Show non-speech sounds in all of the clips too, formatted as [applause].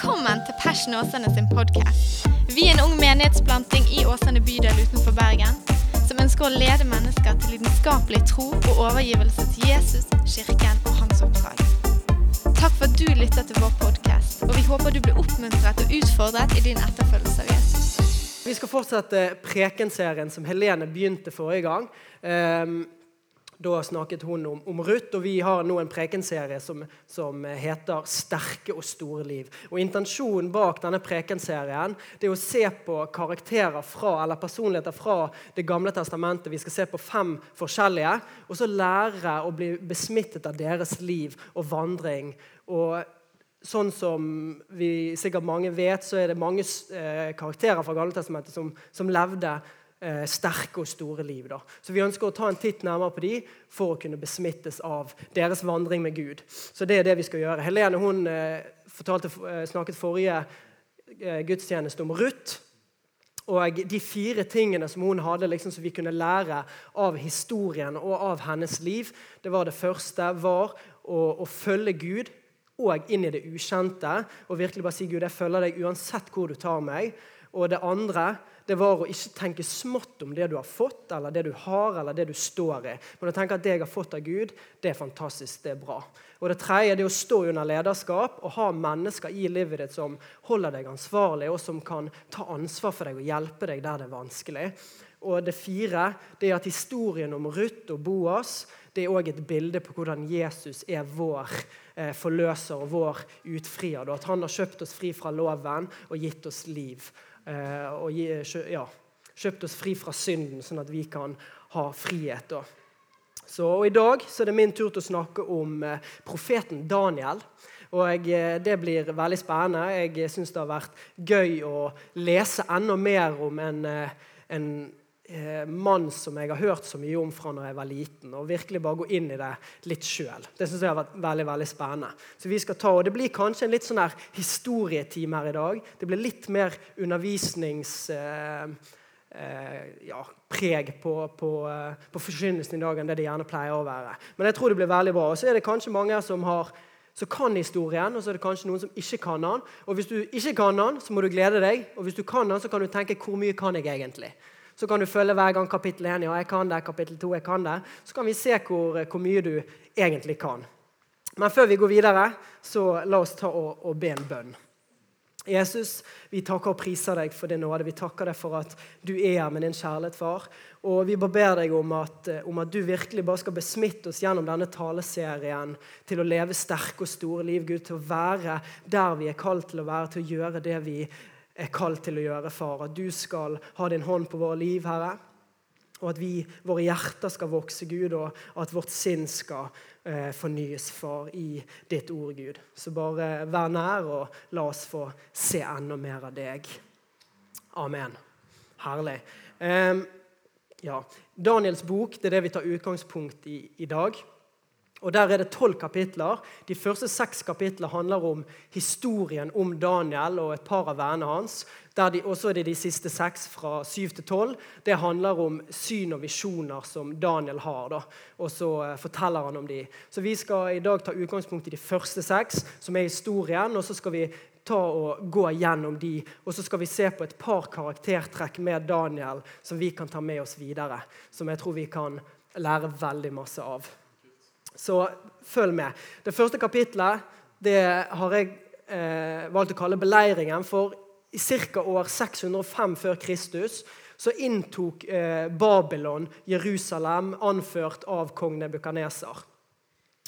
Velkommen til Passion Åsane sin podkast. Vi er en ung menighetsplanting i Åsane bydel utenfor Bergen som ønsker å lede mennesker til lidenskapelig tro og overgivelse til Jesus, kirken og hans oppdrag. Takk for at du lytter til vår podkast, og vi håper du blir oppmuntret og utfordret i din etterfølgelse av Jesus. Vi skal fortsette prekenserien som Helene begynte forrige gang. Um, da snakket hun om, om, Ruth, og vi har nå en prekenserie som, som, heter 'Sterke og store liv'. Og Intensjonen bak denne prekenserien det er å se på karakterer fra, eller personligheter fra Det gamle testamentet. Vi skal se på fem forskjellige, og så lære å bli besmittet av deres liv og vandring. Og Sånn som vi sikkert mange vet, så er det mange eh, karakterer fra Gamletestamentet som, som levde eh, sterke og store liv. Da. Så Vi ønsker å ta en titt nærmere på de for å kunne besmittes av deres vandring med Gud. Så det er det vi skal gjøre. Helene hun eh, fortalte, eh, snakket forrige eh, gudstjeneste om Ruth. Og de fire tingene som hun hadde liksom, som vi kunne lære av historien og av hennes liv, det var det første var å, å følge Gud og inn i det ukjente. Og virkelig bare si Gud, jeg følger deg uansett hvor du tar meg. Og det andre det var å ikke tenke smått om det du har fått, eller det du har, eller det du står i. Men å tenke at det jeg har fått av Gud, det er fantastisk, det er bra. Og Det tredje det er å stå under lederskap og ha mennesker i livet ditt som holder deg ansvarlig, og som kan ta ansvar for deg og hjelpe deg der det er vanskelig. Og Det fire det er at historien om Ruth og Boas det er også et bilde på hvordan Jesus er vår eh, forløser og vår utfrier. At han har kjøpt oss fri fra loven og gitt oss liv. Eh, og ja, kjøpt oss fri fra synden, sånn at vi kan ha frihet. Så, og I dag så er det min tur til å snakke om eh, profeten Daniel. Og jeg, eh, Det blir veldig spennende. Jeg syns det har vært gøy å lese enda mer om en, en eh, mann som jeg har hørt så mye om fra når jeg var liten, og virkelig bare gå inn i det litt sjøl. Det synes jeg har vært veldig veldig spennende. Så vi skal ta, og Det blir kanskje en litt sånn her historietime her i dag. Det blir litt mer undervisnings... Eh, eh, ja, preg på, på, eh, på forkynnelsen i dag enn det det gjerne pleier å være. Men jeg tror det blir veldig bra. Og så er det kanskje mange som har som kan historien, og så er det kanskje noen som ikke kan den. Og Hvis du ikke kan den, så må du glede deg. Og hvis du kan den, så kan du tenke hvor mye kan jeg egentlig? Så kan du følge hver gang kapittel 1. Ja, jeg kan det. Kapittel 2, jeg kan det. Så kan vi se hvor, hvor, mye du egentlig kan. Men før vi går videre, så la oss ta og, og be en bønn. Jesus, vi takker og priser deg for din nåde. Vi takker deg for at du er her med din kjærlighet, far. Og vi bare ber deg om at, om at, du virkelig bare skal besmitte oss gjennom denne taleserien til å leve sterke og store liv, Gud, til å være der vi er kalt til å være, til å gjøre det vi er kalt til å gjøre, far. At du skal ha din hånd på våre liv, Herre. Og at vi, våre hjerter skal vokse, Gud, og at vårt sinn skal eh, fornyes, far, i ditt ord, Gud. Så bare vær nær, og la oss få se enda mer av deg. Amen. Herlig. Eh, ja. Daniels bok det er det vi tar utgangspunkt i i dag. Og Der er det tolv kapitler. De første seks kapitler handler om historien om Daniel og et par av vennene hans. De, også er det de siste seks, fra syv til tolv. Det handler om syn og visjoner som Daniel har. Da. Og så uh, forteller han om de. Så Vi skal i dag ta utgangspunkt i de første seks, som er historien. Og så skal vi ta og gå gjennom de, og så skal vi se på et par karaktertrekk med Daniel som vi kan ta med oss videre. Som jeg tror vi kan lære veldig masse av. Så følg med. Det første kapitlet det har jeg eh, valgt å kalle beleiringen. For i ca. år 605 før Kristus så inntok eh, Babylon Jerusalem, anført av kong Nebukaneser.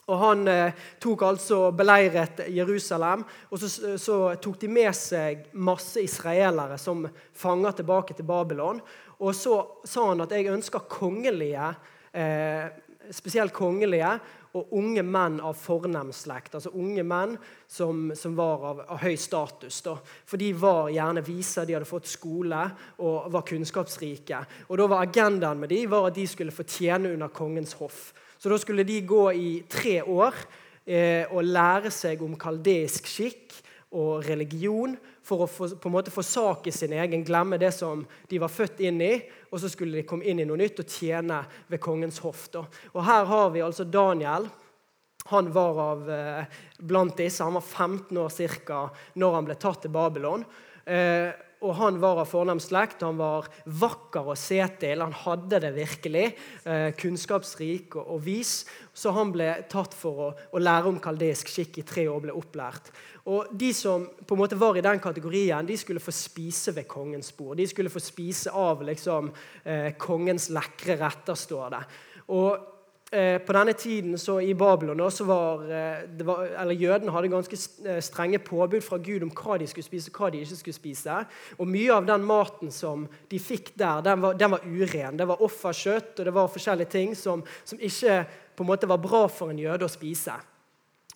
Og Han eh, tok altså beleiret Jerusalem, og så, så, tok de med seg masse israelere som fanger tilbake til Babylon. Og så sa han at jeg ønsker kongelige, eh, spesielt kongelige og unge menn av fornem slekt. Altså unge menn som, som var av, av, høy status. Da. For de var gjerne vise, de hadde fått skole og var kunnskapsrike. Og da var Agendaen med de var at de skulle få tjene under kongens hoff. Så da skulle de gå i tre år eh, og lære seg om kaldeisk skikk og religion for å få, på en måte få sak sin egen, glemme det som de var født inn i, og så skulle de komme inn i noe nytt og tjene ved kongens hoff. Da. Og Her har vi altså Daniel. Han var av, eh, blant disse. Han var 15 år ca. når han ble tatt til Babylon. Eh, og Han var av fornem slekt, han var vakker å se til. Han hadde det virkelig. Eh, kunnskapsrik og, og, vis. Så han ble tatt for å, å lære om kaldeisk skikk i tre år og ble opplært. Og De som på en måte var i den kategorien, de skulle få spise ved kongens bord. De skulle få spise av liksom, eh, kongens lekre retter, står det. Og På denne tiden så i Babylon også var, eh, var, eller jødene hadde ganske eh, strenge påbud fra Gud om hva de skulle spise og hva de ikke skulle spise. Og Mye av den maten som de fikk der, den var, den var uren. Det var offerkjøtt og det var forskjellige ting som, som ikke på en måte var bra for en jøde å spise.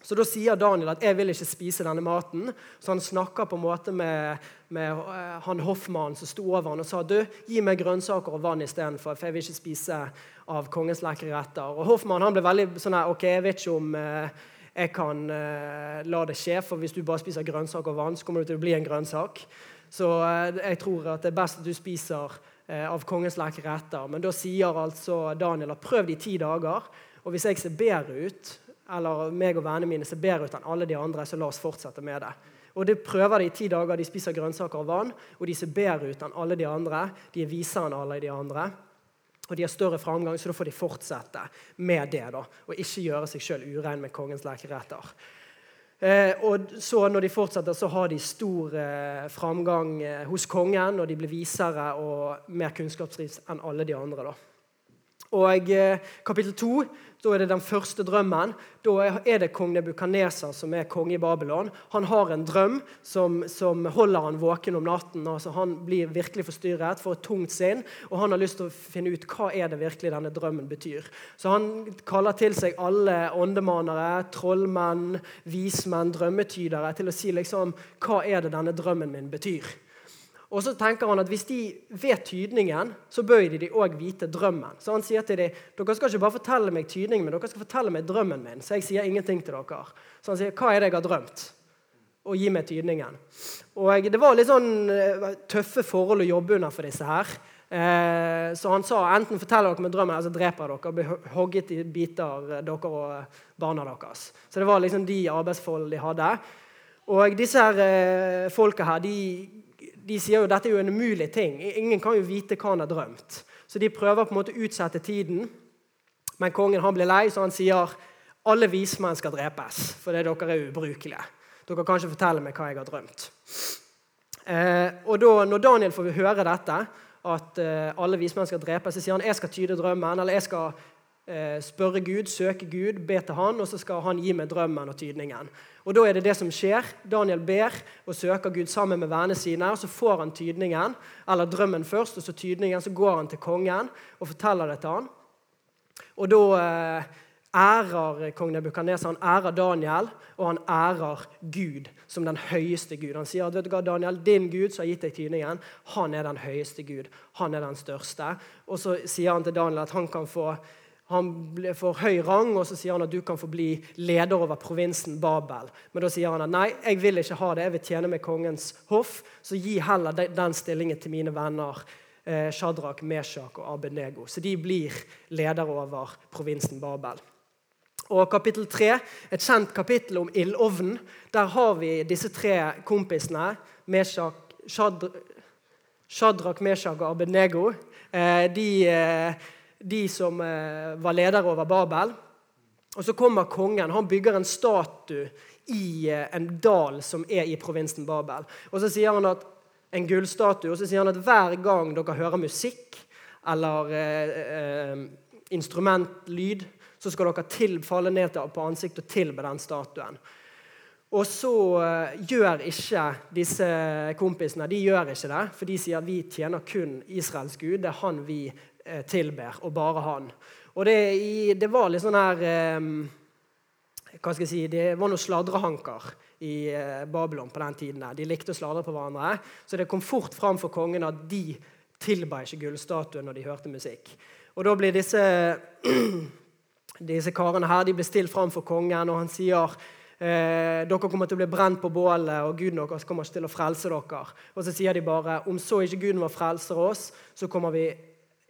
Så da sier Daniel at 'jeg vil ikke spise denne maten'. Så han snakker på en måte med, med uh, han hoffmannen som sto over han og sa 'du, gi meg grønnsaker og vann istedenfor, for jeg vil ikke spise av kongens lekre retter'. Og Hoffmannen ble veldig sånn her 'OK, jeg vet ikke om uh, jeg kan uh, la det skje, for hvis du bare spiser grønnsaker og vann, så kommer du til å bli en grønnsak'. Så jeg tror at det er best at du spiser av kongens lekre retter. Men da sier altså Daniel at prøv det i ti dager, og hvis jeg ser bedre ut eller meg og vennene mine ser bedre ut enn alle de andre, så la oss fortsette med det. Og det prøver de i ti dager. De spiser grønnsaker og vann, og de ser bedre ut enn alle de andre. De er visere enn alle de andre. Og de har større framgang, så da får de fortsette med det. da, Og ikke gjøre seg sjøl urein med kongens lekeretter. Eh, og så Når de fortsetter, så har de stor eh, framgang eh, hos kongen, og de blir visere og mer kunnskapsrike enn alle de andre. da. Og eh, Kapittel 2 da er det den første drømmen. Da er det kong Nebukaneser som er konge i Babylon. Han har en drøm som, som holder han våken om natten. Altså, han blir virkelig forstyrret, får et tungt sinn, og han har lyst til å finne ut hva er det virkelig denne drømmen betyr. Så han kaller til seg alle åndemanere, trollmenn, vismenn, drømmetydere til å si liksom, hva er det denne drømmen min betyr. Og så tenker han at Hvis de vet tydningen, så bør de òg vite drømmen. Så han sier til dem dere skal ikke bare fortelle meg tydningen, men dere skal fortelle meg drømmen min. Så jeg sier ingenting til dere. Så han sier hva er det jeg har drømt? Og gi meg tydningen. Og Det var litt sånn uh, tøffe forhold å jobbe under for disse her. Uh, så han sa enten forteller dere meg drømmen, eller så dreper dere. Blir hogget i biter, eh, dere og barna deres. Så det var liksom de arbeidsforholdene de hadde. Og disse her folka her, de de sier jo dette er jo en umulig ting. Ingen kan jo vite hva han har drømt. Så de prøver på en måte å utsette tiden. Men kongen han blir lei, så han sier alle vismenn skal drepes. Fordi dere er ubrukelige. Dere kan ikke fortelle meg hva jeg har drømt. Eh, og da, Når Daniel får høre dette, at eh, alle vismenn skal drepes, så sier han jeg skal tyde drømmen, eller jeg skal spørre Gud, søke Gud, be til han, og så skal han gi meg drømmen og tydningen. Og Da er det det som skjer. Daniel ber og søker Gud sammen med vennene sine. og Så får han tydningen, eller drømmen først, og så tydningen. Så går han til kongen og forteller det til han. Og da eh, ærer kong Nebukadneser han ærer Daniel, og han ærer Gud som den høyeste Gud. Han sier at vet du hva, Daniel, din Gud som har gitt deg tydningen, han er den høyeste Gud. Han er den største. Og så sier han til Daniel at han kan få han får høy rang, og så sier han at du kan få bli leder over provinsen Babel. Men da sier han at nei, jeg vil ikke ha det, jeg vil tjene med kongens hoff. Så gi heller den stillingen til mine venner eh, Shadrach, Meshach og Abednego. Så de blir leder over provinsen Babel. Og kapittel 3, et kjent kapittel om ildovnen. Der har vi disse tre kompisene. Meshach, Shadrach, Meshach og Abednego. Eh, de eh, de som eh, var ledere over Babel. Og Så kommer kongen. Han bygger en statue i eh, en dal som er i provinsen Babel. Og så sier han at en gullstatue, og så sier han at hver gang dere hører musikk eller eh, eh, instrumentlyd, så skal dere tilfalle ned på ansiktet og tilbe den statuen. Og så gjør ikke disse kompisene de gjør ikke det, for de sier at vi tjener kun Israels Gud. Det er han vi tilber, og bare han. Og det, det var litt sånn her eh, hva skal jeg si, Det var noen sladrehanker i eh, Babylon på den tiden. De likte å sladre på hverandre. Så det kom fort fram for kongen at de tilba ikke gullstatuen når de hørte musikk. Og da blir disse, [clears throat] disse karene her de blir stilt fram for kongen, og han sier eh, dere kommer til å bli brent på bålet, og Guden deres kommer ikke til å frelse dere. Og så sier de bare om så ikke Guden må frelser oss, så kommer vi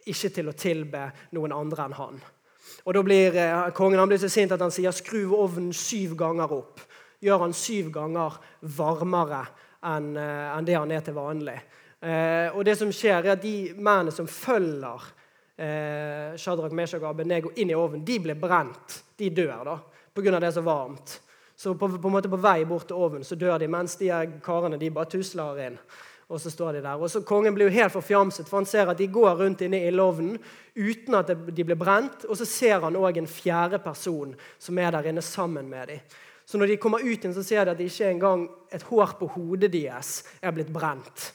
ikke til å tilbe noen andre enn han. Og da blir eh, Kongen han blir så sint at han sier 'skru ovnen syv ganger opp'. Gjør han syv ganger varmere enn eh, enn det han er til vanlig. Eh, og det som skjer er at De mennene som følger eh, Shadrach, Meshach og Abednego inn i ovnen, de blir brent. De dør da, pga. det er så varmt. Så på, på, en måte på vei bort til ovnen så dør de, mens de karene de bare tusler inn. Og så står de der. Og så Kongen blir jo helt forfjamset, for han ser at de går rundt inne i ildovnen uten at de blir brent. Og så ser han òg en fjerde person som er der inne sammen med dem. Så når de kommer ut igjen, så ser de at ikke engang et hår på hodet deres er blitt brent.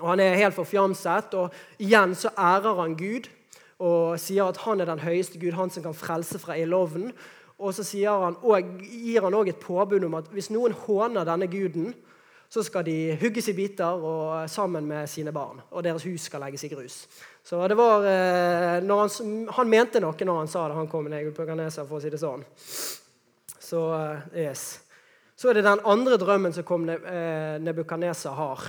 Og Han er helt forfjamset, og igjen så ærer han Gud og sier at han er den høyeste Gud, han som kan frelse fra ildovnen. Og så han, og gir han òg et påbud om at hvis noen håner denne guden, så skal de hugges i biter og sammen med sine barn. Og deres hus skal legges i grus. Så det var, eh, han, han, mente noe når han sa det, han kom med Negelpøkaneser, for å si det sånn. Så, eh, yes. så er det den andre drømmen som kom eh, Nebukadneser har.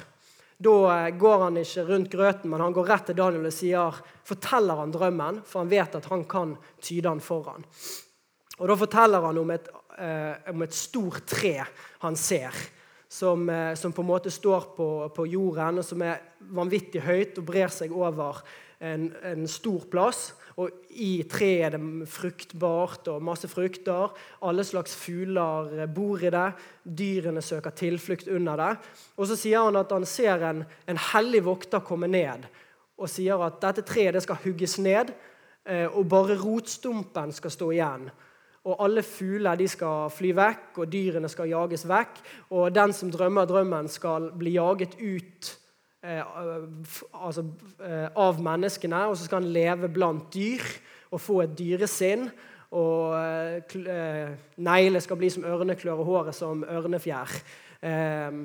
Da går han ikke rundt grøten, men han går rett til Daniel og sier, forteller han drømmen, for han vet at han kan tyde den for han. Og Da forteller han om et, om et stort tre han ser som, eh, som, på en måte står på, på, jorden, og som er vanvittig høyt og brer seg over en, en stor plass. Og I treet er det fruktbart og masse frukter. Alle slags fugler eh, bor i det. Dyrene søker tilflukt under det. Og så sier han at han ser en, en hellig vokter komme ned og sier at dette treet det skal hugges ned, eh, og bare rotstumpen skal stå igjen og alle fugler skal fly vekk, og dyrene skal jages vekk. Og den som drømmer drømmen, skal bli jaget ut eh, altså, eh, av menneskene. Og så skal han leve blant dyr og få et dyresinn. Og eh, neglene skal bli som ørneklør, og håret som ørnefjær. Eh,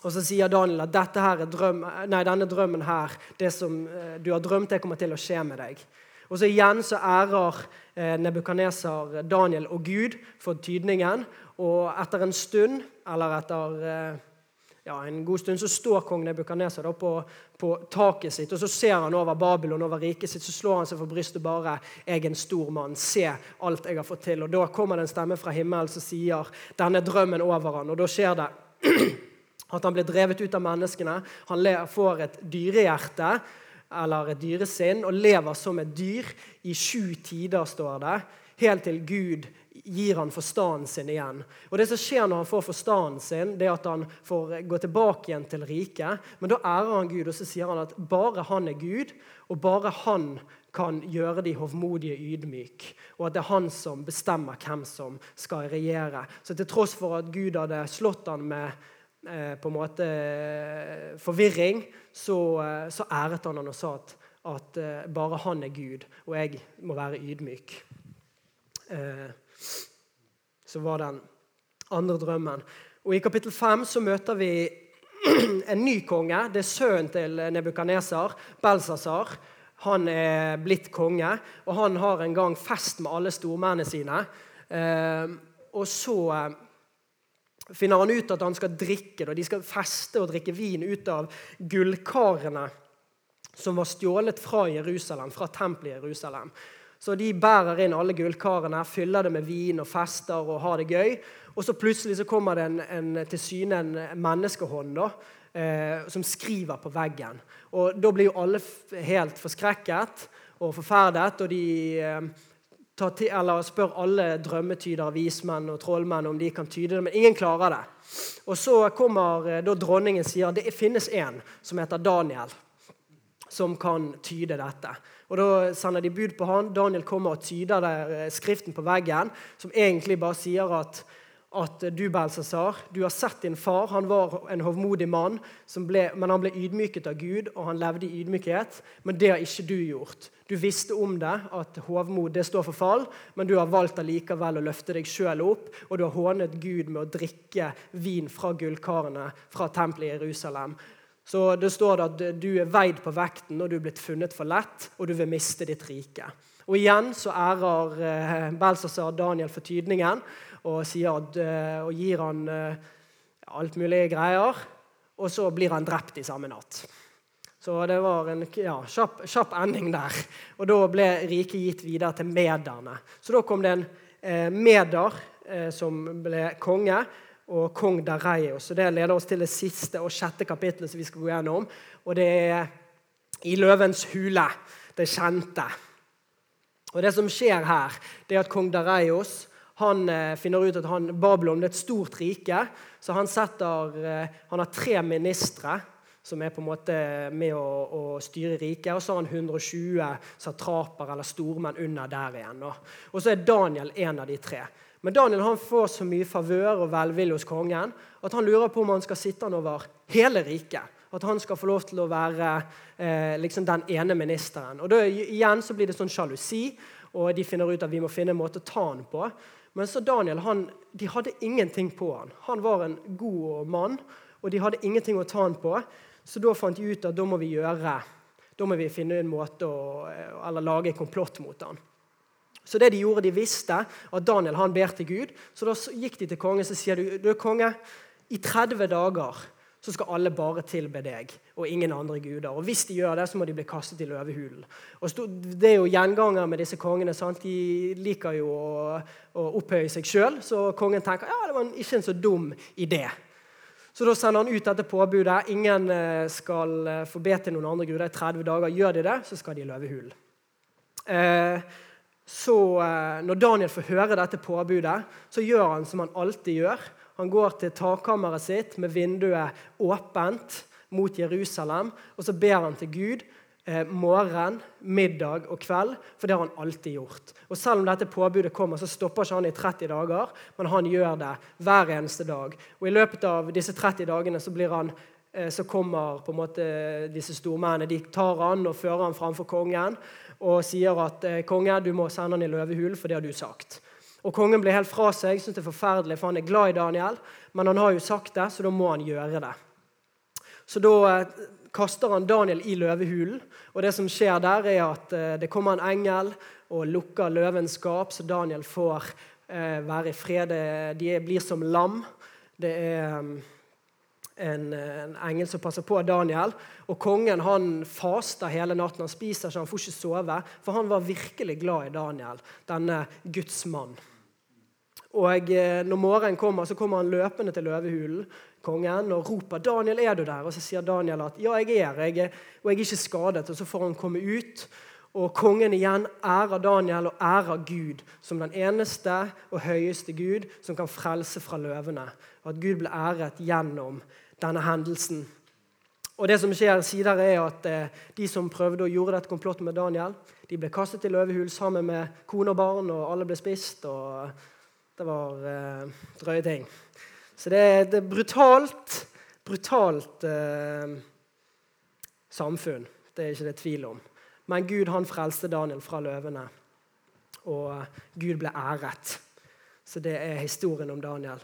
og så sier Daniel at drøm, nei, denne drømmen her, det som eh, du har drømt, det kommer til å skje med deg. Og så igjen så ærer eh, Nebukaneser Daniel og Gud for tydningen. Og etter en stund, eller etter eh, ja, en god stund, så står kong Nebukaneser på, på, taket sitt, og så ser han over Babylon, over riket sitt, så slår han seg for brystet bare 'Jeg er en stor mann. Se alt jeg har fått til.' Og Da kommer det en stemme fra himmelen som sier 'Denne drømmen over han'. Og da skjer det [clears throat] at han blir drevet ut av menneskene. Han får et dyrehjerte eller et dyresinn og lever som et dyr i sju tider, står det, helt til Gud gir han forstanden sin igjen. Og Det som skjer når han får forstanden sin, det er at han får gå tilbake igjen til riket. Men da ærer han Gud, og så sier han at bare han er Gud, og bare han kan gjøre de hovmodige ydmyk. Og at det er han som bestemmer hvem som skal regjere. Så til tross for at Gud hadde slått han med på en måte eh, forvirring, så, eh, så æret han han og sa at, at, bare han er Gud, og jeg må være ydmyk. Så var den andre drømmen. Og I kapittel 5 så møter vi [clears throat] en ny konge. Det er sønnen til Nebukaneser, Belsasar. Han er blitt konge, og han har en gang fest med alle stormennene sine. Og så finner han ut at han skal drikke. Da. De skal feste og drikke vin ut av gullkarene som var stjålet fra Jerusalem, fra tempelet i Jerusalem. Så de bærer inn alle gullkarene, fyller det med vin og fester og har det gøy. Og så plutselig så kommer det en, en, til syne en menneskehånd da, eh, som skriver på veggen. Og Da blir jo alle helt forskrekket og forferdet. og de... Eh, til, eller spør alle drømmetydere, vismenn og trollmenn om de kan tyde det, men ingen klarer det. Og Så kommer eh, da dronningen sier det finnes en som heter Daniel, som kan tyde dette. Og Da sender de bud på han. Daniel kommer og tyder der, eh, skriften på veggen, som egentlig bare sier at at du, Belsasar, du har sett din far. Han var en hovmodig mann, ble, men han ble ydmyket av Gud, og han levde i ydmykhet. Men det har ikke du gjort. Du visste om det, at hovmod det står for fall, men du har valgt allikevel å løfte deg sjøl opp, og du har hånet Gud med å drikke vin fra gullkarene fra tempelet i Jerusalem. Så det står at du er veid på vekten, og du er blitt funnet for lett, og du vil miste ditt rike. Og igjen så ærer Belsasar Daniel for tydningen og, at, eh, og gir han eh, alt mulig greier. Og så blir han drept i samme natt. Så det var en ja, kjapp, kjapp, ending der. Og da ble riket gitt videre til mederne. Så da kom det en eh, meder eh, som ble konge, og kong Dareios. Så det leder oss til det siste og sjette kapittelet som vi skal gå gjennom. Og det er i Løvens hule, det kjente. Og Det som skjer her, det er at kong Dareios han eh, finner ut at han, Babylon er et stort rike. Så han, setter, eh, han har tre ministre som er på en måte med å, å styre riket. Og så har han 120 satraper eller stormenn under der igjen. Og så er Daniel en av de tre. Men Daniel han får så mye favør og velvilje hos kongen at han lurer på om han skal sitte han over hele riket. At han skal få lov til å være eh, liksom den ene ministeren. Og da, Igjen så blir det sånn sjalusi, og de finner ut at vi må finne en måte å ta han på. Men så Daniel han, de hadde ingenting på han. Han var en god mann, og de hadde ingenting å ta han på. Så da fant de ut at da må vi gjøre, da må vi finne en måte å eller lage en komplott mot han. Så det de gjorde, de visste at Daniel han ber til Gud. Så da gikk de til kongen og sier du, du konge, i 30 dager så skal alle bare tilbe deg og ingen andre guder. Og Hvis de gjør det, så må de bli kastet i løvehulen. Og Det er jo gjenganger med disse kongene. sant? De liker jo å, å opphøye seg sjøl, så kongen tenker ja, det var ikke en så dum idé. Så da sender han ut dette påbudet. Ingen eh, skal eh, få be til noen andre guder i 30 dager. Gjør de det, så skal de i løvehulen. Eh, så når Daniel får høre dette påbudet, så gjør han som han alltid gjør. Han går til takkammeret sitt med vinduet åpent mot Jerusalem, og så ber han til Gud eh, morgen, middag og kveld, for det har han alltid gjort. Og Selv om dette påbudet kommer, så stopper ikke han i 30 dager, men han gjør det hver eneste dag. Og I løpet av disse 30 dagene så, han, eh, så kommer på en måte disse stormennene. De tar han og fører han framfor kongen og sier at eh, konge, du må sende han i løvehulen, for det har du sagt. Og Kongen blir helt fra seg, syns det er forferdelig, for han er glad i Daniel. Men han har jo sagt det, så da må han gjøre det. Så da eh, kaster han Daniel i løvehulen. Og det som skjer der, er at eh, det kommer en engel og lukker løvens skap, så Daniel får eh, være i fred. De blir som lam. Det er en, en, engel som passer på Daniel. Og kongen han faster hele natten. Han spiser ikke, han får ikke sove. For han var virkelig glad i Daniel, denne Guds mann. Og eh, når morgenen kommer, så kommer han løpende til løvehulen kongen, og roper 'Daniel, er du der?' Og så sier Daniel at 'ja, jeg er her, og jeg er ikke skadet'. Og så får han komme ut. Og kongen igjen ærer Daniel og ærer Gud som den eneste og høyeste Gud som kan frelse fra løvene. Og at Gud ble æret gjennom denne hendelsen. Og det som skjer sidere er at eh, De som prøvde og gjorde dette komplottet med Daniel, de ble kastet i løvehul sammen med kone og barn, og alle ble spist. og Det var eh, drøye ting. Så det er et brutalt, brutalt eh, samfunn. Det er ikke det tvil om. Men Gud han frelste Daniel fra løvene, og Gud ble æret. Så det er historien om Daniel.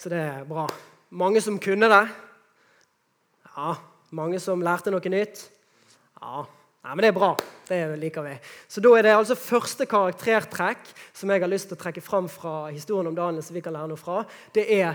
Så det er bra. Mange som kunne det. Ja. Mange som lærte noe nytt. Ja. Nei, men det er bra. Det liker vi. Så da er det altså første karaktertrekk som jeg har lyst til å trekke fram fra historien om Daniel, som vi kan lære noe fra. Det er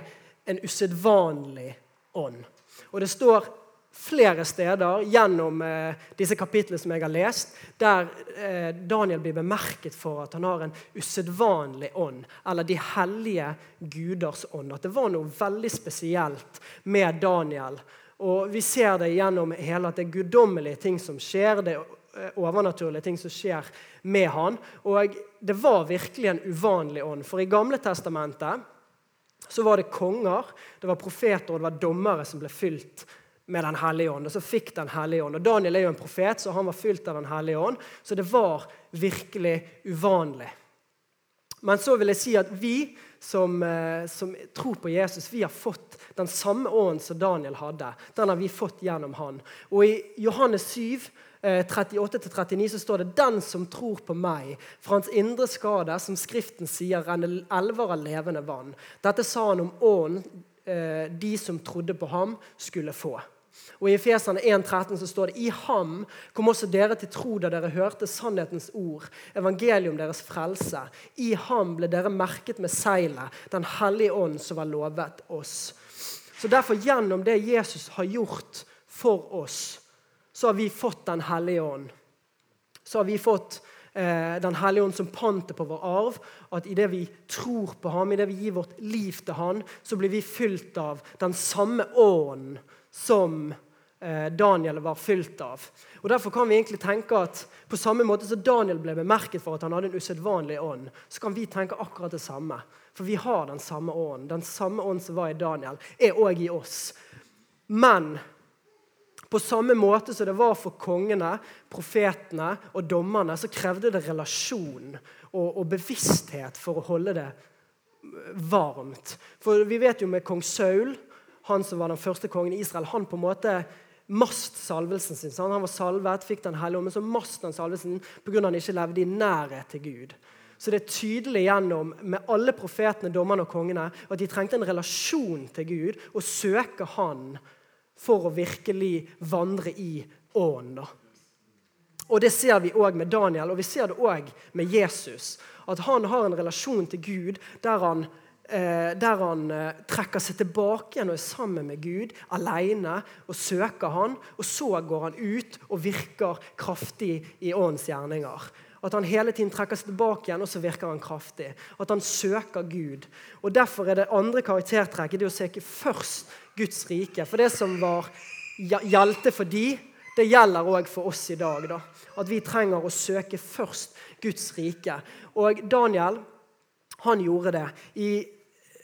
en usedvanlig ånd. Og det står flere steder gjennom eh, disse kapitlene som jeg har lest, der eh, Daniel blir bemerket for at han har en usedvanlig ånd, eller de hellige guders ånd. At det var noe veldig spesielt med Daniel. Og Vi ser det gjennom hele at det er guddommelige ting som skjer. det er overnaturlige ting som skjer med han. Og det var virkelig en uvanlig ånd. For i Gamle testamentet så var det konger, det var profeter og det var dommere som ble fylt med Den hellige ånd. Og så fikk Den hellige ånd. Og Daniel er jo en profet, så han var fylt av Den hellige ånd. Så det var virkelig uvanlig. Men så vil jeg si at vi som, eh, som tror på Jesus, vi har fått den samme ånden som Daniel hadde. Den har vi fått gjennom han. Og i Johannes 7 38-39 eh, så står det 'Den som tror på meg, fra hans indre skade, som Skriften sier, renner elver av levende vann'. Dette sa han om ånden eh, de som trodde på ham, skulle få. Og I Efesene 1,13 så står det i ham kom også dere til tro da dere hørte sannhetens ord, evangelium deres frelse. I ham ble dere merket med seilet, Den hellige ånd som var lovet oss. Så derfor Gjennom det Jesus har gjort for oss, så har vi fått Den hellige ånd. Så har vi fått eh, Den hellige ånd som pantet på vår arv. At idet vi tror på ham, idet vi gir vårt liv til ham, så blir vi fylt av den samme ånden som eh, Daniel var fylt av. Og Derfor kan vi egentlig tenke at på samme måte som Daniel ble bemerket for at han hadde en usedvanlig ånd, så kan vi tenke akkurat det samme. For vi har den samme ånden. Den samme ånden som var i Daniel, er òg i oss. Men på samme måte som det var for kongene, profetene og dommerne, så krevde det relasjon og, og bevissthet for å holde det varmt. For vi vet jo med kong Saul, han som var den første kongen i Israel, han på en måte mast salvelsen sin. Han var salvet, fikk Den hellige ånd, så mast han salvelsen pga. han ikke levde i nærhet til Gud. Så det er tydelig gjennom med alle profetene, dommerne og kongene at de trengte en relasjon til Gud og søke Han for å virkelig vandre i ånden. Og Det ser vi òg med Daniel, og vi ser det òg med Jesus. At han har en relasjon til Gud der han, der han eh, trekker seg tilbake igjen og er sammen med Gud alene og søker han, og så går han ut og virker kraftig i åndens gjerninger. At han hele tiden trekker seg tilbake igjen, og så virker han kraftig. At han søker Gud. Og Derfor er det andre karaktertrekket det å søke først Guds rike. For det som var gjeldte for de, det gjelder òg for oss i dag. Da. At vi trenger å søke først Guds rike. Og Daniel han gjorde det. I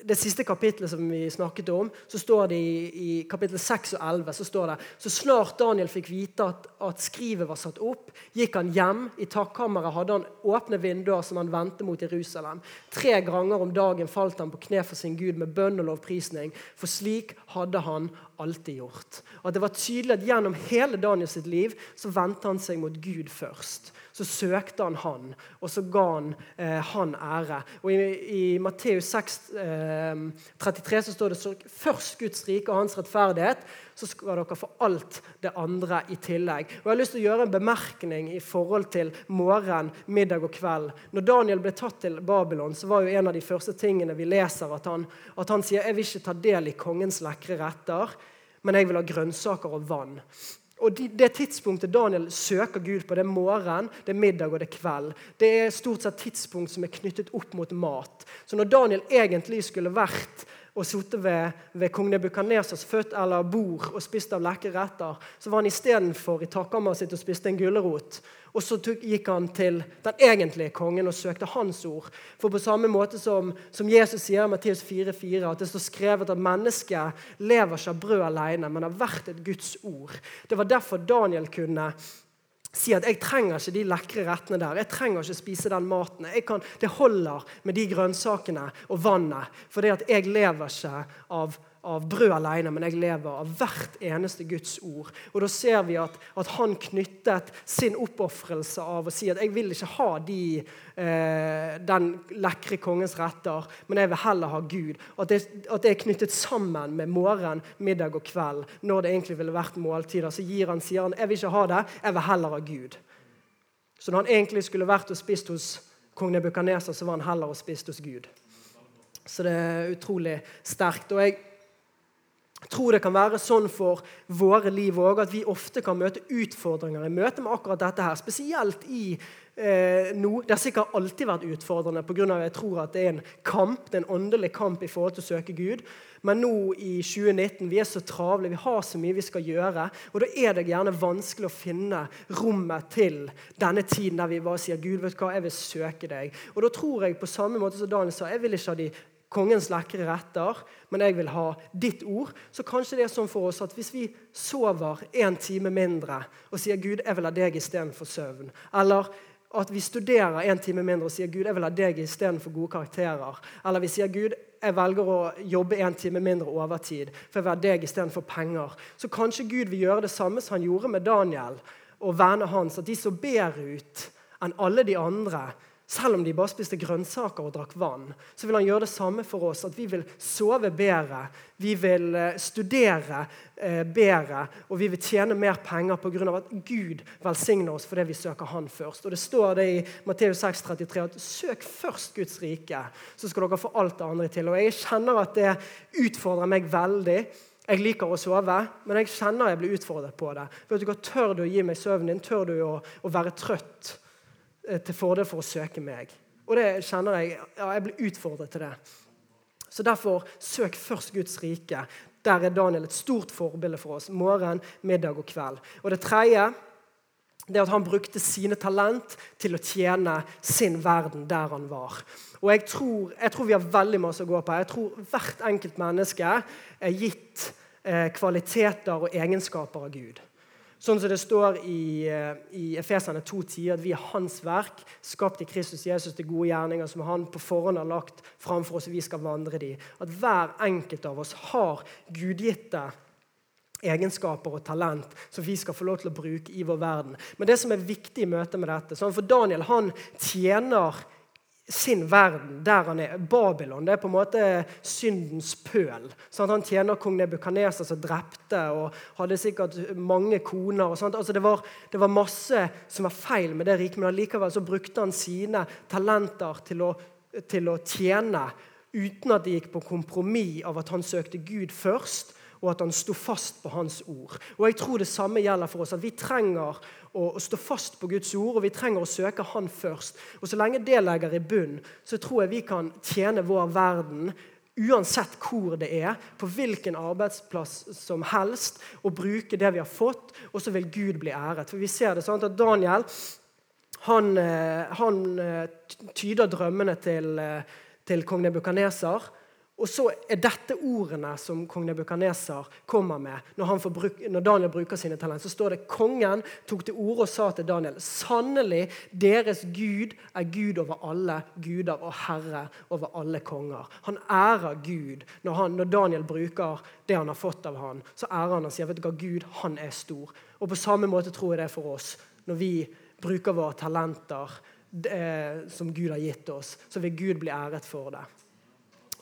det siste kapittelet som vi snakket om, så står det i, i kapittel 6 og 11 så står det, så snart Daniel fikk vite at, at, skrivet var satt opp, gikk han hjem. I takkammeret hadde han åpne vinduer som han vendte mot Jerusalem. Tre ganger om dagen falt han på kne for sin Gud med bønn og lovprisning, for slik hadde han alltid gjort. At Det var tydelig at gjennom hele Daniels liv så vendte han seg mot Gud først så søkte han han, og så ga han eh, han ære. Og I, i Matteus 6, eh, 33 så står det så først Guds rike og hans rettferdighet, så skal dere få alt det andre i tillegg. Og Jeg har lyst til å gjøre en bemerkning i forhold til morgen, middag og kveld. Når Daniel ble tatt til Babylon, så var jo en av de første tingene vi leser, at han, at han sier jeg vil ikke ta del i kongens lekre retter, men jeg vil ha grønnsaker og vann. Og Det tidspunktet Daniel søker Gud på, det er morgen, det er middag og det er kveld. Det er stort sett tidspunkt som er knyttet opp mot mat. Så når Daniel egentlig skulle vært og sittet ved, ved kong Nebukadnesas født eller bord og spist av lekre retter, så var han istedenfor i takkammeret sitt og spiste en gulrot. Og så gikk han til den egentlige kongen og søkte hans ord. For på samme måte som, som Jesus sier i Matteus 4,4, at det står skrevet at mennesket lever ikke av brød alene, men har vært et Guds ord. Det var derfor Daniel kunne si at jeg trenger ikke de lekre rettene der. Jeg trenger ikke spise den maten. Kan, det holder med de grønnsakene og vannet. For det at jeg lever ikke av av brød alene, men jeg lever av hvert eneste Guds ord. Og Da ser vi at, at han knyttet sin oppofrelse av å si at jeg vil ikke ha de, eh, den lekre kongens retter, men jeg vil heller ha Gud. At det, at det, er knyttet sammen med morgen, middag og kveld, når det egentlig ville vært måltider. Så gir han, sier han jeg vil ikke ha det, jeg vil heller ha Gud. Så når han egentlig skulle vært og spist hos kong Nebukadneser, så var han heller og spist hos Gud. Så det er utrolig sterkt. Og jeg tror det kan være sånn for våre liv òg at vi ofte kan møte utfordringer i møte med akkurat dette her. Spesielt i eh, nå. Det har sikkert alltid vært utfordrende pga. jeg tror at det er en kamp, det er en åndelig kamp i forhold til å søke Gud. Men nå i 2019 vi er så travle, vi har så mye vi skal gjøre. Og da er det gjerne vanskelig å finne rommet til denne tiden der vi bare sier Gud, vet du hva, jeg vil søke deg. Og da tror jeg på samme måte som Daniel sa, jeg vil ikke ha de kongens lekre retter, men jeg vil ha ditt ord. Så kanskje det er sånn for oss at hvis vi sover en time mindre og sier Gud, jeg vil ha deg istedenfor søvn, eller at vi studerer en time mindre og sier Gud, jeg vil ha deg istedenfor gode karakterer, eller vi sier Gud, jeg velger å jobbe en time mindre overtid, for jeg vil ha deg istedenfor penger, så kanskje Gud vil gjøre det samme som han gjorde med Daniel og vennene hans, at de så bedre ut enn alle de andre selv om de bare spiste grønnsaker og drakk vann, så vil han gjøre det samme for oss. At vi vil sove bedre, vi vil eh, studere eh, bedre, og vi vil tjene mer penger pga. at Gud velsigner oss fordi vi søker Han først. Og Det står det i Matteus 6,33 at søk først Guds rike, så skal dere få alt det andre til. Og Jeg kjenner at det utfordrer meg veldig Jeg liker å sove, men jeg kjenner jeg blir utfordret på det. Vet du hva, Tør du å gi meg søvnen din? Tør du å, å være trøtt til fordel for å søke meg? Og det kjenner jeg ja, jeg blir utfordret til det. Så derfor søk først Guds rike. Der er Daniel et stort forbilde for oss. Morgen, middag og kveld. Og det tredje det at han brukte sine talent til å tjene sin verden der han var. Og jeg tror, jeg tror vi har veldig masse å gå på. Jeg tror hvert enkelt menneske er gitt eh, kvaliteter og egenskaper av Gud. Sånn som det står i, eh, i Efesene 2,10, at vi er Hans verk, skapt i Kristus Jesus til gode gjerninger som han på forhånd har lagt framfor oss, og vi skal vandre de. At hver enkelt av oss har gudgitte egenskaper og talent som vi skal få lov til å bruke i vår verden. Men det som er viktig i møte med dette sånn For Daniel han tjener sin verden der han er. Babylon det er på en måte syndens pøl. Sånn han tjener kong Nebukaneser, som drepte og hadde sikkert mange koner. Altså det, var, det, var, masse som var feil med det riket, men allikevel så brukte han sine talenter til å, til å tjene uten at det gikk på kompromiss av at han søkte Gud først, og at han sto fast på hans ord. Og jeg tror det samme gjelder for oss. at Vi trenger å, stå fast på Guds ord, og vi trenger å søke Han først. Og Så lenge det legger i bunn, så tror jeg vi kan tjene vår verden uansett hvor det er, på hvilken arbeidsplass som helst, og bruke det vi har fått, og så vil Gud bli æret. For vi ser det sånn at Daniel han, eh, han eh, tyder drømmene til, eh, til kong Nebukadneser. Og så er dette ordene som kong Nebukaneser kommer med når, bruk, når, Daniel bruker sine talent. Så står det kongen tok til orde og sa til Daniel sannelig deres Gud er Gud over alle guder og herre over alle konger. Han ærer Gud når, han, når Daniel bruker det han har fått av han, så ærer han og sier vet du hva, Gud han er stor. Og På samme måte tror jeg det er for oss når vi bruker våre talenter det, som Gud har gitt oss, så vil Gud bli æret for det.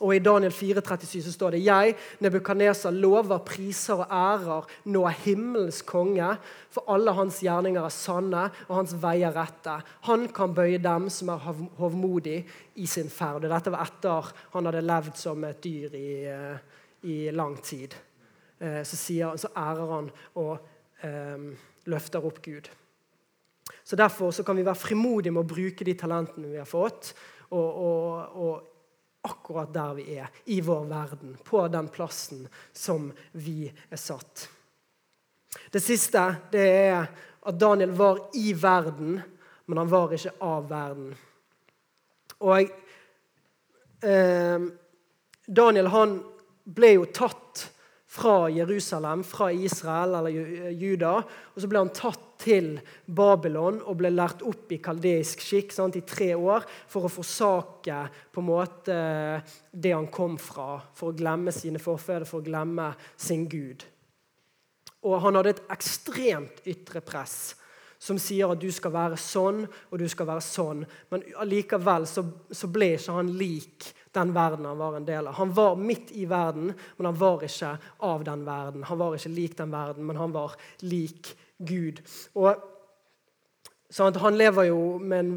Og I Daniel 4, 37 så står det Jeg, Nebukadneser, lover, priser og ærer nå er himmelens konge, for alle hans gjerninger er sanne og hans veier rette. Han kan bøye dem som er hovmodig i sin ferd. Dette var etter han hadde levd som et dyr i, eh, i lang tid. Eh, så, sier, så, ærer han og um, løfter opp Gud. Så Derfor så kan vi være frimodige med å bruke de talentene vi har fått. og, og, og akkurat der vi er i vår verden, på den plassen som vi er satt. Det siste det er at Daniel var i verden, men han var ikke av verden. Og eh, Daniel han ble jo tatt fra Jerusalem, fra Israel eller Juda. Og så ble han tatt til Babylon og ble lært opp i kaldeisk skikk sant, i tre år for å forsake på en måte det han kom fra, for å glemme sine forfedre, for å glemme sin Gud. Og han hadde et ekstremt ytre press som sier at du skal være sånn og du skal være sånn. Men allikevel så, så ble ikke han lik den verden han var en del av. Han var midt i verden, men han var ikke av den verden. Han var ikke lik den verden, men han var lik Gud. Og sånn Han lever jo med en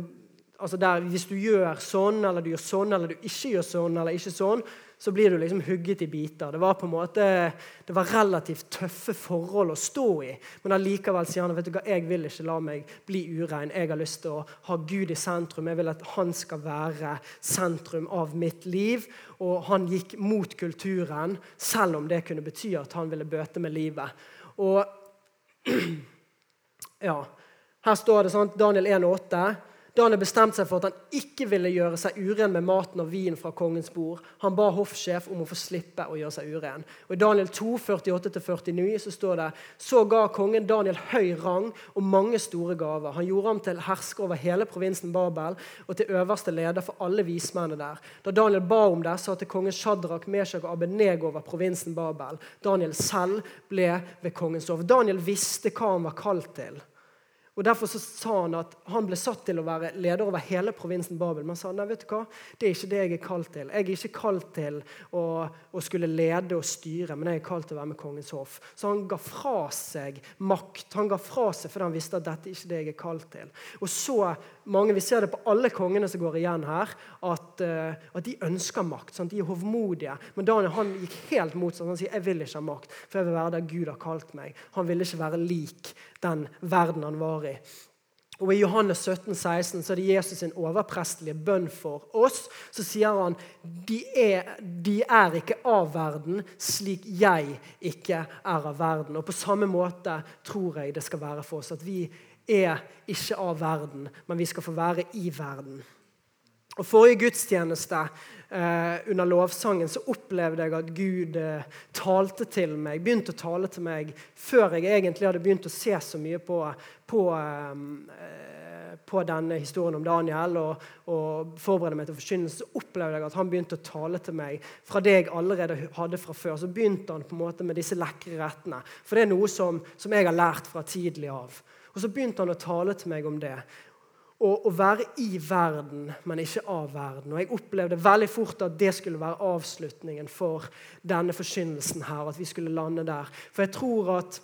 altså der, Hvis du gjør sånn, eller du gjør sånn, eller du ikke gjør sånn, eller ikke sånn, så blir du liksom hugget i biter. Det var på en måte, det var relativt tøffe forhold å stå i. Men allikevel sier han vet du hva, jeg vil ikke la meg bli urein. Jeg har lyst til å ha Gud i sentrum. Jeg vil at han skal være sentrum av mitt liv. Og han gikk mot kulturen, selv om det kunne bety at han ville bøte med livet. Og [clears throat] ja, her står det sant, Daniel 1,8 da han hadde bestemt seg for at han ikke ville gjøre seg uren med maten og vin fra kongens bord. Han ba hoffsjef om å få slippe å gjøre seg uren. Og I Daniel 2, 48-49 så står det så ga kongen Daniel høy rang og mange store gaver. Han gjorde ham til hersker over hele provinsen Babel og til øverste leder for alle vismennene der. Da Daniel ba om det, sa til kongen Shadrach, Meshach og Abenego over provinsen Babel. Daniel selv ble ved kongens hov. Daniel visste hva han var kalt til. Og Derfor så sa han at han ble satt til å være leder over hele provinsen Babel. Men han sa nei, vet du hva? det er ikke det jeg er kalt til. Jeg er ikke kalt til å, å skulle lede og styre, men jeg er kalt til å være med kongens hoff. Så han ga fra seg makt. Han ga fra seg fordi han visste at dette er ikke det jeg er kalt til. Og så mange, Vi ser det på alle kongene som går igjen her, at uh, at de ønsker makt. Sant? De er hovmodige. Men Daniel han gikk helt motsatt. Han sier jeg vil ikke ha makt, for jeg vil være der Gud har kalt meg. Han ville ikke være lik den verden han var i. Og I Johannes 17, 16 så er det Jesus sin overprestelige bønn for oss. Så sier han de er, de er ikke av verden slik jeg ikke er av verden. Og På samme måte tror jeg det skal være for oss. At vi er ikke av verden, men vi skal få være i verden. Og Forrige gudstjeneste eh, under lovsangen så opplevde jeg at Gud eh, talte til meg, begynte å tale til meg før jeg egentlig hadde begynt å se så mye på, på, eh, på denne historien om Daniel og, og forberede meg til forkynnelse, så opplevde jeg at han begynte å tale til meg fra det jeg allerede hadde fra før. Så begynte han på en måte med disse lekre rettene. For det er noe som, som jeg har lært fra tidlig av. Og så begynte han å tale til meg om det å, være i verden, men ikke av verden. Og Jeg opplevde veldig fort at det skulle være avslutningen for denne forkynnelsen her. At vi skulle lande der. For jeg tror at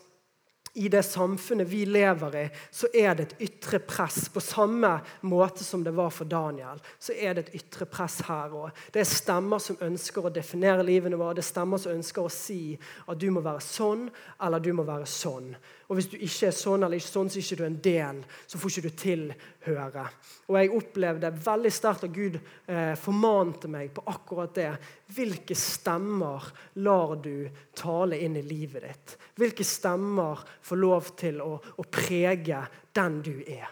i det samfunnet vi lever i, så er det et ytre press. På samme måte som det var for Daniel, så er det et ytre press her òg. Det er stemmer som ønsker å definere livene våre. Det er stemmer som ønsker å si at du må være sånn eller du må være sånn. Og hvis du ikke er sånn eller ikke sånn, så er ikke du en del. Så får ikke du tilhøre. Og jeg opplevde veldig sterkt at Gud eh, formante meg på akkurat det. Hvilke stemmer lar du tale inn i livet ditt? Hvilke stemmer får lov til å, å prege den du er?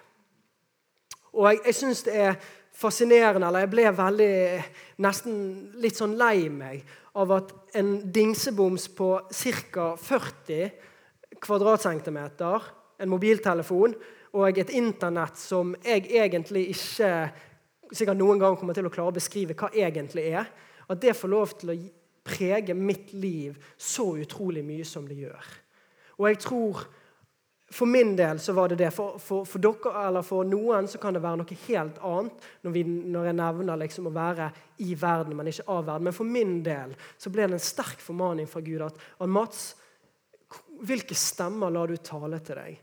Og jeg, jeg syns det er fascinerende, eller jeg ble veldig nesten litt sånn lei meg av at en dingseboms på ca. 40 kvadratcentimeter, en mobiltelefon og et internett som jeg egentlig ikke sikkert noen gang kommer til å klare å beskrive hva egentlig er, at det får lov til å prege mitt liv så utrolig mye som det gjør. Og jeg tror For min del så var det det. For, for, for dere eller for noen så kan det være noe helt annet når, vi, når jeg nevner liksom å være i verden, men ikke av verden. Men for min del så ble det en sterk formaning fra Gud at, at Mats, hvilke stemmer lar du tale til deg?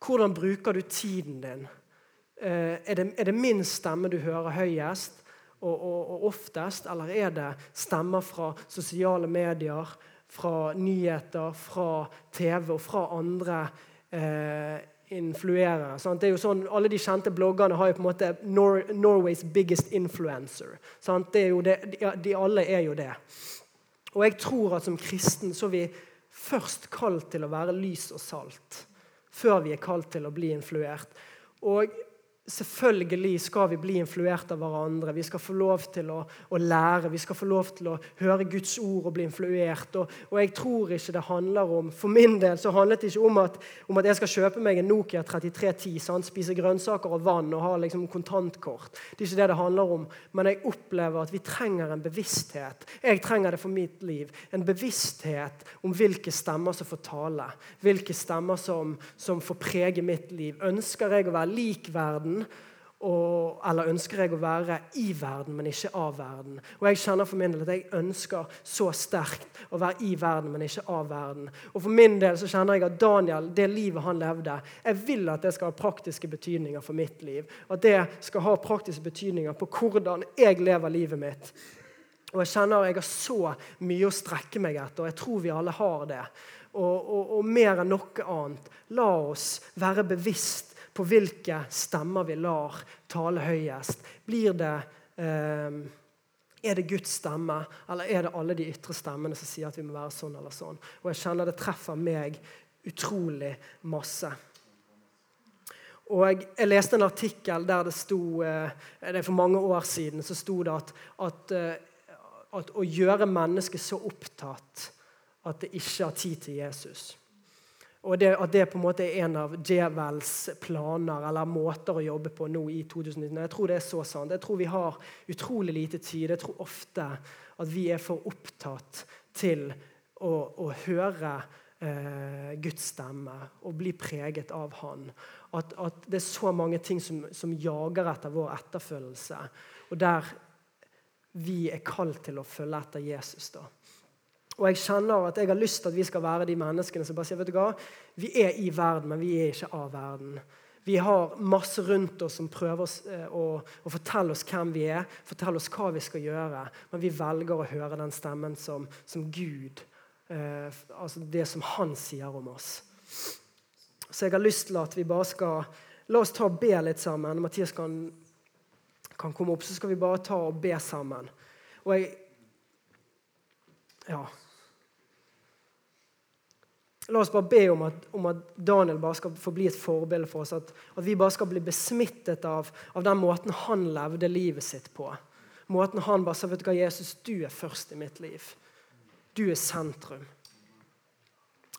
Hvordan bruker du tiden din? Eh, er det, er det min stemme du hører høyest og, og, og, oftest, eller er det stemmer fra sosiale medier, fra nyheter, fra TV og fra andre eh, influerere? Sant? Det er jo sånn, Alle de kjente bloggerne har jo på en måte Nor Norways biggest influencer. Sant? Det er jo det, de, de alle er jo det. Og jeg tror at som kristen så er vi først kalt til å være lys og salt. Før vi er kalt til å bli influert. Og Selvfølgelig skal vi bli influert av hverandre. Vi skal få lov til å, å, lære. Vi skal få lov til å høre Guds ord og bli influert. Og, og, jeg tror ikke det handler om For min del så handlet det ikke om at, om at jeg skal kjøpe meg en Nokia 3310, sant? spise grønnsaker og vann og ha liksom kontantkort. Det er ikke det det handler om. Men jeg opplever at vi trenger en bevissthet. Jeg trenger det for mitt liv. En bevissthet om hvilke stemmer som får tale. Hvilke stemmer som, som får prege mitt liv. Ønsker jeg å være lik verden? Og, eller ønsker jeg å være i verden, men ikke av verden? Og jeg kjenner for min del at jeg ønsker så sterkt å være i verden, men ikke av verden. Og for min del så kjenner jeg at Daniel, det livet han levde, jeg vil at det skal ha praktiske betydninger for mitt liv. At det skal ha praktiske betydninger på hvordan jeg lever livet mitt. Og jeg kjenner at jeg har så mye å strekke meg etter, og jeg tror vi alle har det. Og, og, og mer enn noe annet, la oss være bevisst på hvilke stemmer vi lar tale høyest. Blir det eh, Er det Guds stemme, eller er det alle de ytre stemmene som sier at vi må være sånn eller sånn? Og jeg kjenner det treffer meg utrolig masse. Og jeg, leste en artikkel der det sto eh, det er For mange år siden så sto det at, at, eh, at å gjøre mennesket så opptatt at det ikke har tid til Jesus. Og det, At det på en måte er en av djevels planer eller måter å jobbe på nå i 2019. Jeg tror det er så sant. Jeg tror vi har utrolig lite tid. Jeg tror ofte at vi er for opptatt til å, å høre eh, Guds stemme og bli preget av Han. At, at det er så mange ting som, som jager etter vår etterfølgelse, og der vi er kalt til å følge etter Jesus. da. Og jeg kjenner at jeg har lyst til at vi skal være de menneskene som bare sier vet du hva, vi er i verden, men vi er ikke av verden. Vi har masse rundt oss som prøver oss, eh, å, å, fortelle oss hvem vi er, fortelle oss hva vi skal gjøre, men vi velger å høre den stemmen som, som Gud eh, Altså det som Han sier om oss. Så jeg har lyst til at vi bare skal La oss ta og be litt sammen. Mathias kan, kan komme opp, så skal vi bare ta og be sammen. Og jeg Ja. La oss bare be om at, om at, Daniel bare skal få bli et forbilde for oss. At, at vi bare skal bli besmittet av, av, den måten han levde livet sitt på. Måten han bare sa vet du hva, Jesus, du er først i mitt liv. Du er sentrum.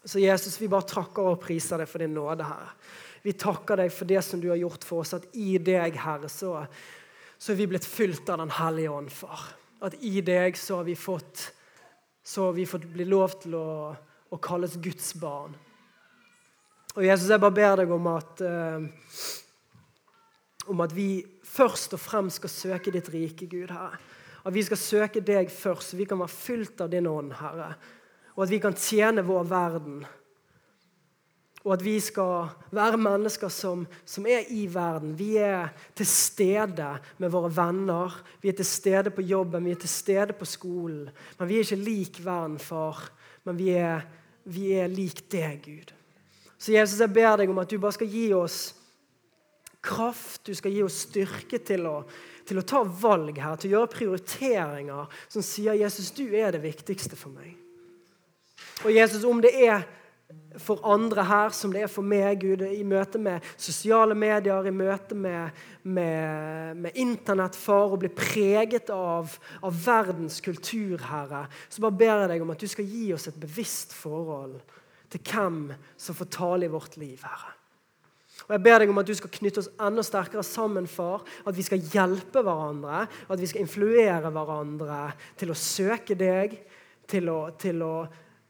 Så Jesus, vi bare takker og priser deg for din nåde, her. Vi takker deg for det som du har gjort for oss, at i deg, Herre, så, så er vi blitt fylt av Den hellige ånd, far. At i deg så har vi fått, så har vi fått bli lov til å og kalles Guds barn. Og Jesus, jeg bare ber deg om at, eh, om at vi først og fremst skal søke ditt rike, Gud, Herre. At vi skal søke deg først, så vi kan være fylt av din ånd, Herre. Og at vi kan tjene vår verden. Og at vi skal være mennesker som, som, er i verden. Vi er til stede med våre venner. Vi er til stede på jobben, vi er til stede på skolen. Men vi er ikke lik verden, far. Men vi er vi er lik deg, Gud. Så Jesus, jeg ber deg om at du bare skal gi oss kraft, du skal gi oss styrke til å, til å ta valg her, til å gjøre prioriteringer som sier Jesus, du er det viktigste for meg. Og Jesus, om det er for andre her som det er for meg, Gud, i møte med sosiale medier, i møte med, med, med internett, far, og bli preget av, av, verdens kultur, Herre, så bare ber jeg deg om at du skal gi oss et bevisst forhold til hvem som får tale i vårt liv, Herre. Og Jeg ber deg om at du skal knytte oss enda sterkere sammen, far. At vi skal hjelpe hverandre, at vi skal influere hverandre til å søke deg, til å, til å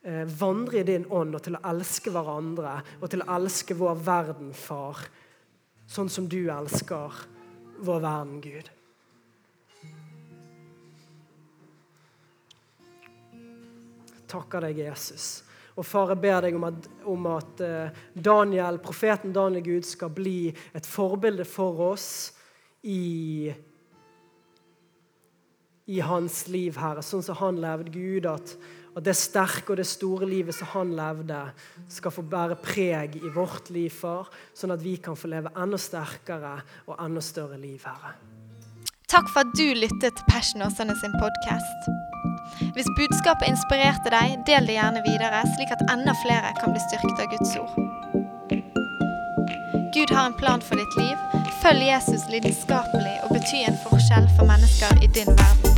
vandre i din ånd og til å elske hverandre og til å elske vår verden, far, sånn som du elsker vår verden, Gud. Takker deg, Jesus. Og far, jeg ber deg om at, om at eh, Daniel, profeten Daniel Gud skal bli et forbilde for oss i i hans liv, Herre, sånn som han levde Gud. At, at det sterke og det store livet som han levde, skal få bære preg i vårt liv, far, sånn at vi kan få leve enda sterkere og enda større liv, Herre. Takk for at du lyttet til Passion Åsane sin podkast. Hvis budskapet inspirerte deg, del det gjerne videre, slik at enda flere kan bli styrket av Guds ord. Gud har en plan for ditt liv. Følg Jesus lidenskapelig og bety en forskjell for mennesker i din verden.